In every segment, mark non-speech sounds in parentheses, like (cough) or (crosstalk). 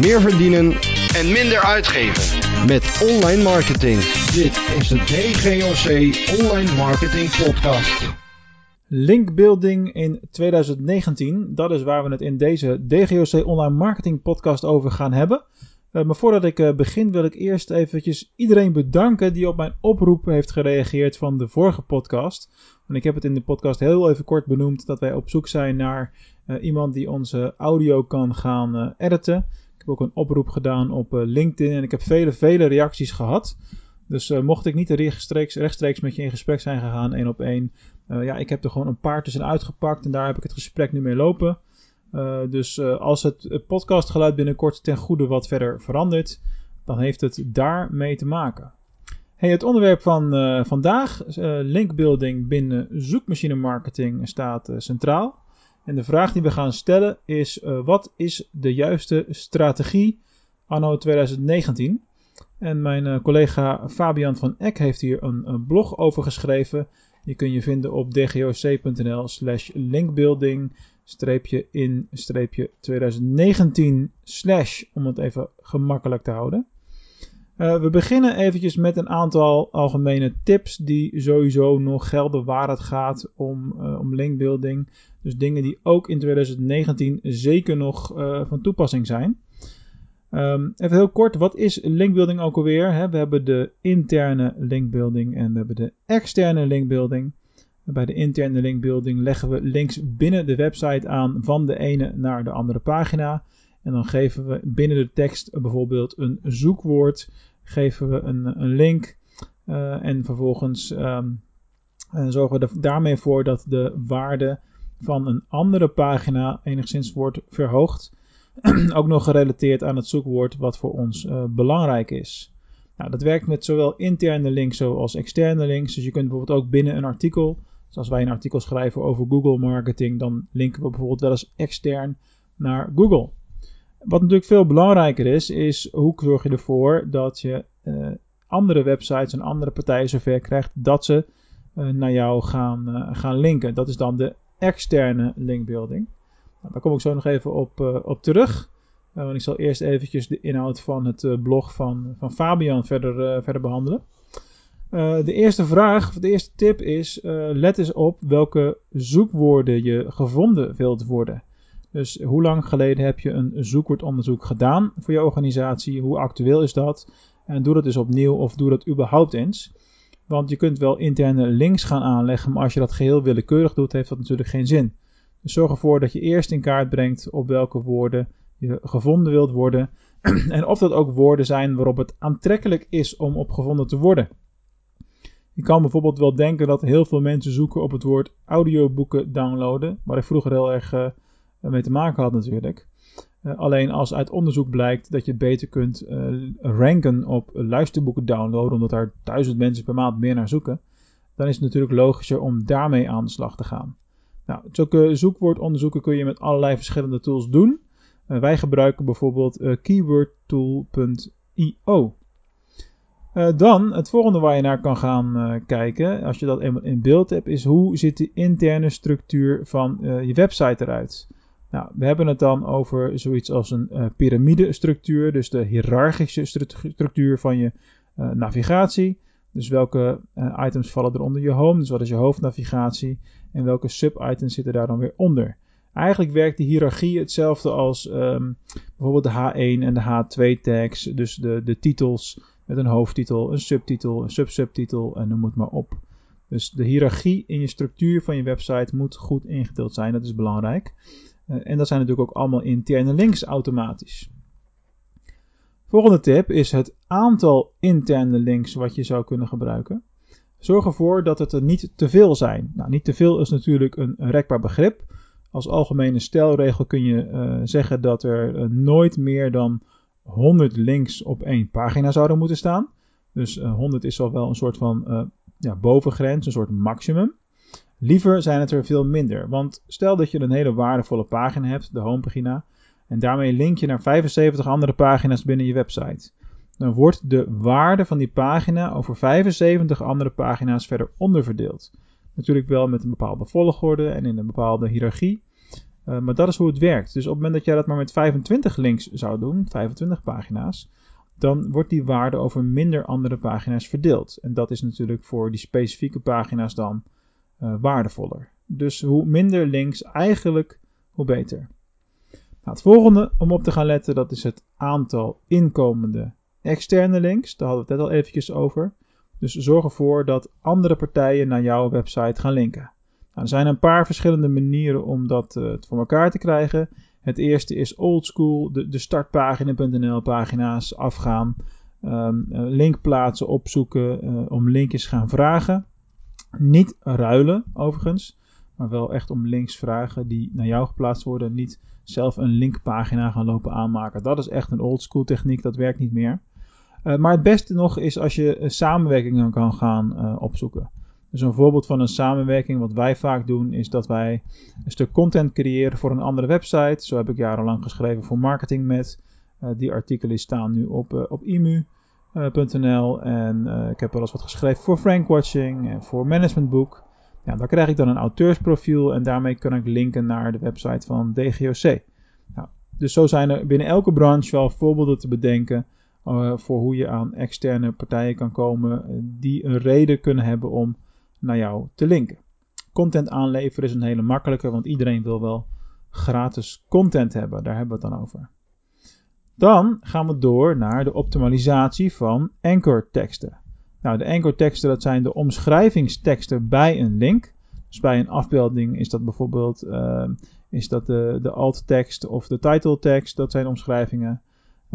meer verdienen en minder uitgeven. met online marketing. Dit is de DGOC Online Marketing Podcast. Linkbuilding in 2019, dat is waar we het in deze DGOC Online Marketing Podcast over gaan hebben. Uh, maar voordat ik uh, begin wil ik eerst eventjes iedereen bedanken die op mijn oproep heeft gereageerd van de vorige podcast. En ik heb het in de podcast heel even kort benoemd dat wij op zoek zijn naar uh, iemand die onze audio kan gaan editen. Ook een oproep gedaan op LinkedIn en ik heb vele, vele reacties gehad. Dus mocht ik niet rechtstreeks, rechtstreeks met je in gesprek zijn gegaan, één op één, ja, ik heb er gewoon een paar tussen uitgepakt en daar heb ik het gesprek nu mee lopen. Dus als het podcastgeluid binnenkort ten goede wat verder verandert, dan heeft het daarmee te maken. Hey, het onderwerp van vandaag, linkbuilding binnen zoekmachine marketing, staat centraal. En de vraag die we gaan stellen is: wat is de juiste strategie anno 2019? En mijn collega Fabian van Eck heeft hier een, een blog over geschreven. Die kun je vinden op dgoc.nl slash linkbuilding streepje in streepje 2019 slash, om het even gemakkelijk te houden. Uh, we beginnen eventjes met een aantal algemene tips die sowieso nog gelden waar het gaat om, uh, om linkbuilding. Dus dingen die ook in 2019 zeker nog uh, van toepassing zijn. Um, even heel kort, wat is linkbuilding ook alweer? We hebben de interne linkbuilding en we hebben de externe linkbuilding. Bij de interne linkbuilding leggen we links binnen de website aan van de ene naar de andere pagina. En dan geven we binnen de tekst bijvoorbeeld een zoekwoord, geven we een, een link uh, en vervolgens um, zorgen we daarmee voor dat de waarde van een andere pagina enigszins wordt verhoogd. (clears throat) Ook nog gerelateerd aan het zoekwoord wat voor ons uh, belangrijk is. Nou, dat werkt met zowel interne links zoals externe links. Dus je kunt bijvoorbeeld ook binnen een artikel dus als wij een artikel schrijven over Google marketing, dan linken we bijvoorbeeld wel eens extern naar Google. Wat natuurlijk veel belangrijker is, is hoe zorg je ervoor dat je uh, andere websites en andere partijen zover krijgt dat ze uh, naar jou gaan, uh, gaan linken. Dat is dan de externe linkbuilding. Nou, daar kom ik zo nog even op, op terug. want ik zal eerst eventjes de inhoud van het blog van, van Fabian verder, verder behandelen. De eerste vraag, of de eerste tip is: let eens op welke zoekwoorden je gevonden wilt worden. Dus hoe lang geleden heb je een zoekwoordonderzoek gedaan voor je organisatie? Hoe actueel is dat? En doe dat dus opnieuw of doe dat überhaupt eens. Want je kunt wel interne links gaan aanleggen, maar als je dat geheel willekeurig doet, heeft dat natuurlijk geen zin. Dus zorg ervoor dat je eerst in kaart brengt op welke woorden je gevonden wilt worden. (clears throat) en of dat ook woorden zijn waarop het aantrekkelijk is om op gevonden te worden. Je kan bijvoorbeeld wel denken dat heel veel mensen zoeken op het woord audioboeken downloaden, waar ik vroeger heel erg uh, mee te maken had natuurlijk. Uh, alleen als uit onderzoek blijkt dat je beter kunt uh, ranken op luisterboeken downloaden, omdat daar duizend mensen per maand meer naar zoeken, dan is het natuurlijk logischer om daarmee aan de slag te gaan. Nou, zulke zoekwoordonderzoeken kun je met allerlei verschillende tools doen. wij gebruiken bijvoorbeeld keywordtool.io. Dan, het volgende waar je naar kan gaan kijken, als je dat eenmaal in beeld hebt, is hoe zit de interne structuur van je website eruit. Nou, we hebben het dan over zoiets als een piramidestructuur, dus de hiërarchische structuur van je navigatie. Dus welke items vallen er onder je home, dus wat is je hoofdnavigatie en welke sub-items zitten daar dan weer onder. Eigenlijk werkt die hiërarchie hetzelfde als um, bijvoorbeeld de H1 en de H2 tags, dus de, de titels met een hoofdtitel, een subtitel, een subsubtitel en noem het maar op. Dus de hiërarchie in je structuur van je website moet goed ingedeeld zijn, dat is belangrijk. Uh, en dat zijn natuurlijk ook allemaal interne links automatisch. Volgende tip is het aantal interne links wat je zou kunnen gebruiken. Zorg ervoor dat het er niet te veel zijn. Nou, niet te veel is natuurlijk een, rekbaar begrip. Als algemene stelregel kun je uh, zeggen dat er uh, nooit meer dan 100 links op één pagina zouden moeten staan. Dus uh, 100 is al wel een soort van ja, bovengrens, een soort maximum. Liever zijn het er veel minder. Want stel dat je een hele waardevolle pagina hebt, de homepagina, en daarmee link je naar 75 andere pagina's binnen je website. Dan wordt de waarde van die pagina over 75 andere pagina's verder onderverdeeld. Natuurlijk wel met een bepaalde volgorde en in een bepaalde hiërarchie. Uh, maar dat is hoe het werkt. Dus op het moment dat jij dat maar met 25 links zou doen, 25 pagina's, dan wordt die waarde over minder andere pagina's verdeeld. En dat is natuurlijk voor die specifieke pagina's dan uh, waardevoller. Dus hoe minder links eigenlijk, hoe beter. Nou, het volgende om op te gaan letten, dat is het aantal inkomende externe links. Daar hadden we het net al eventjes over. Dus zorg ervoor dat andere partijen naar jouw website gaan linken. Nou, er zijn een paar verschillende manieren om dat uh, voor elkaar te krijgen. Het eerste is oldschool, de, de startpagina.nl pagina's afgaan, um, link plaatsen, opzoeken, om linkjes gaan vragen. Niet ruilen overigens, maar wel echt om links vragen die naar jou geplaatst worden. Niet zelf een linkpagina gaan lopen aanmaken. Dat is echt een oldschool techniek, dat werkt niet meer. Uh, maar het beste nog is als je samenwerkingen kan gaan uh, opzoeken. Dus een voorbeeld van een samenwerking, wat wij vaak doen, is dat wij een stuk content creëren voor een andere website. Zo heb ik jarenlang geschreven voor Marketing Met. Die artikelen staan nu op, op imu.nl. en uh, ik heb wel eens wat geschreven voor Frankwatching en voor Management Book. Ja, daar krijg ik dan een auteursprofiel en daarmee kan ik linken naar de website van DGOC. Nou, dus zo zijn er binnen elke branche wel voorbeelden te bedenken voor hoe je aan externe partijen kan komen die een reden kunnen hebben om naar jou te linken. Content aanleveren is een hele makkelijke, want iedereen wil wel gratis content hebben. Daar hebben we het dan over. Dan gaan we door naar de optimalisatie van anchor teksten. Nou, de anchor teksten dat zijn de omschrijvingsteksten bij een link. Dus bij een afbeelding is dat bijvoorbeeld uh, is dat de, alt tekst of de title tekst. Dat zijn omschrijvingen.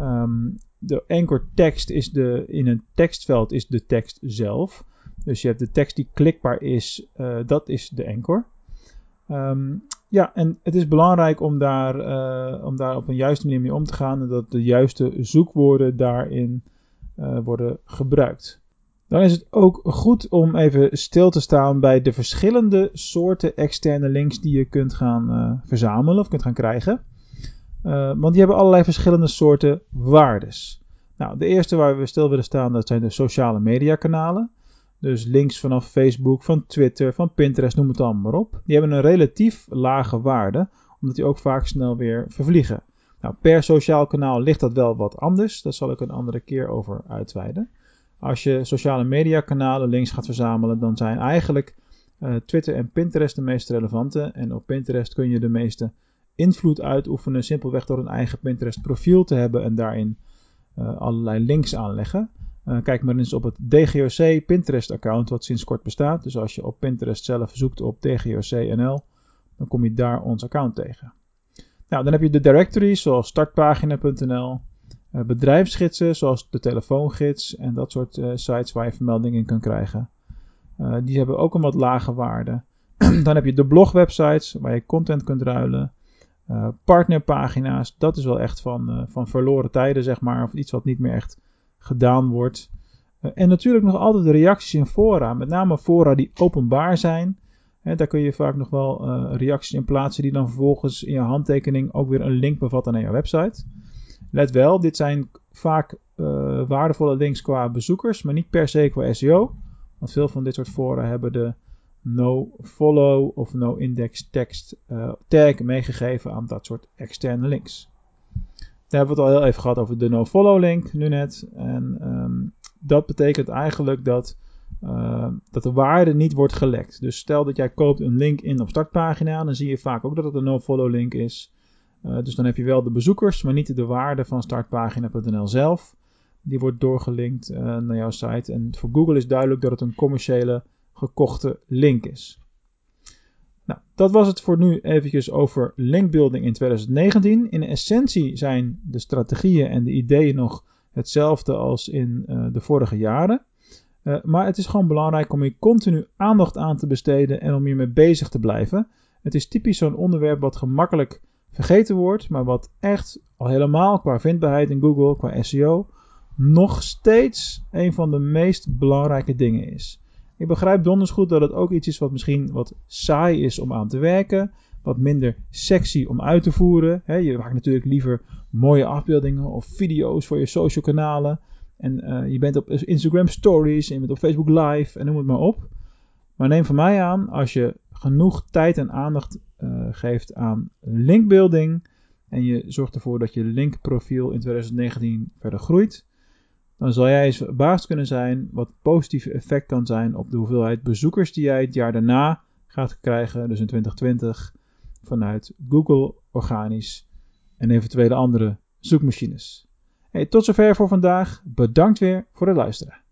Um, de anchor tekst is de, in een tekstveld is de tekst zelf. Dus je hebt de tekst die klikbaar is, uh, dat is de anchor. Um, ja, en het is belangrijk om daar, uh, om daar op een juiste manier mee om te gaan en dat de juiste zoekwoorden daarin uh, worden gebruikt. Dan is het ook goed om even stil te staan bij de verschillende soorten externe links die je kunt gaan verzamelen of kunt gaan krijgen. want die hebben allerlei verschillende soorten waardes. Nou, de eerste waar we stil willen staan, dat zijn de sociale media kanalen. Dus links vanaf Facebook, van Twitter, van Pinterest, noem het allemaal maar op. Die hebben een relatief lage waarde, omdat die ook vaak snel weer vervliegen. Nou, per sociaal kanaal ligt dat wel wat anders. Daar zal ik een andere keer over uitweiden. Als je sociale media kanalen links gaat verzamelen, dan zijn eigenlijk uh, Twitter en Pinterest de meest relevante. En op Pinterest kun je de meeste invloed uitoefenen, simpelweg door een eigen Pinterest profiel te hebben en daarin uh, allerlei links aanleggen. Uh, kijk maar eens op het DGOC Pinterest account wat sinds kort bestaat. Dus als je op Pinterest zelf zoekt op DGOCNL, dan kom je daar ons account tegen. Nou, dan heb je de directories zoals startpagina.nl, uh, bedrijfsgidsen zoals de telefoongids en dat soort uh, sites waar je vermeldingen in kan krijgen. Die hebben ook een wat lage waarde. (clears throat) dan heb je de blogwebsites waar je content kunt ruilen. Partnerpagina's, dat is wel echt van, van verloren tijden, zeg maar. Of iets wat niet meer echt gedaan wordt. Uh, en natuurlijk nog altijd de reacties in fora. Met name fora die openbaar zijn. Daar kun je vaak nog wel reacties in plaatsen die dan vervolgens in je handtekening ook weer een link bevatten naar je website. Let wel, dit zijn vaak waardevolle links qua bezoekers, maar niet per se qua SEO. Want veel van dit soort fora hebben de no follow of no index text uh, tag meegegeven aan dat soort externe links. Daar hebben we het al heel even gehad over de no follow link nu net. En um, dat betekent eigenlijk dat, uh, dat de waarde niet wordt gelekt. Dus stel dat jij koopt een link in op startpagina, dan zie je vaak ook dat het een no follow link is. Uh, dus dan heb je wel de bezoekers, maar niet de waarde van startpagina.nl zelf. Die wordt doorgelinkt naar jouw site. En voor Google is duidelijk dat het een commerciële gekochte link is. Nou, dat was het voor nu eventjes over linkbuilding in 2019. In essentie zijn de strategieën en de ideeën nog hetzelfde als in uh, de vorige jaren. Uh, maar het is gewoon belangrijk om hier continu aandacht aan te besteden en om hiermee bezig te blijven. Het is typisch zo'n onderwerp wat gemakkelijk vergeten wordt, maar wat echt al helemaal qua vindbaarheid in Google, qua SEO, nog steeds een van de meest belangrijke dingen is. Ik begrijp donders goed dat het ook iets is wat misschien wat saai is om aan te werken. Wat minder sexy om uit te voeren. je maakt natuurlijk liever mooie afbeeldingen of video's voor je social kanalen. En uh, je bent op Instagram Stories en je bent op Facebook Live en noem het maar op. Maar neem van mij aan, als je genoeg tijd en aandacht uh, geeft aan linkbuilding en je zorgt ervoor dat je linkprofiel in 2019 verder groeit, dan zal jij eens verbaasd kunnen zijn wat het positieve effect kan zijn op de hoeveelheid bezoekers die jij het jaar daarna gaat krijgen, dus in 2020, vanuit Google organisch en eventuele andere zoekmachines. Tot zover voor vandaag. Bedankt weer voor het luisteren.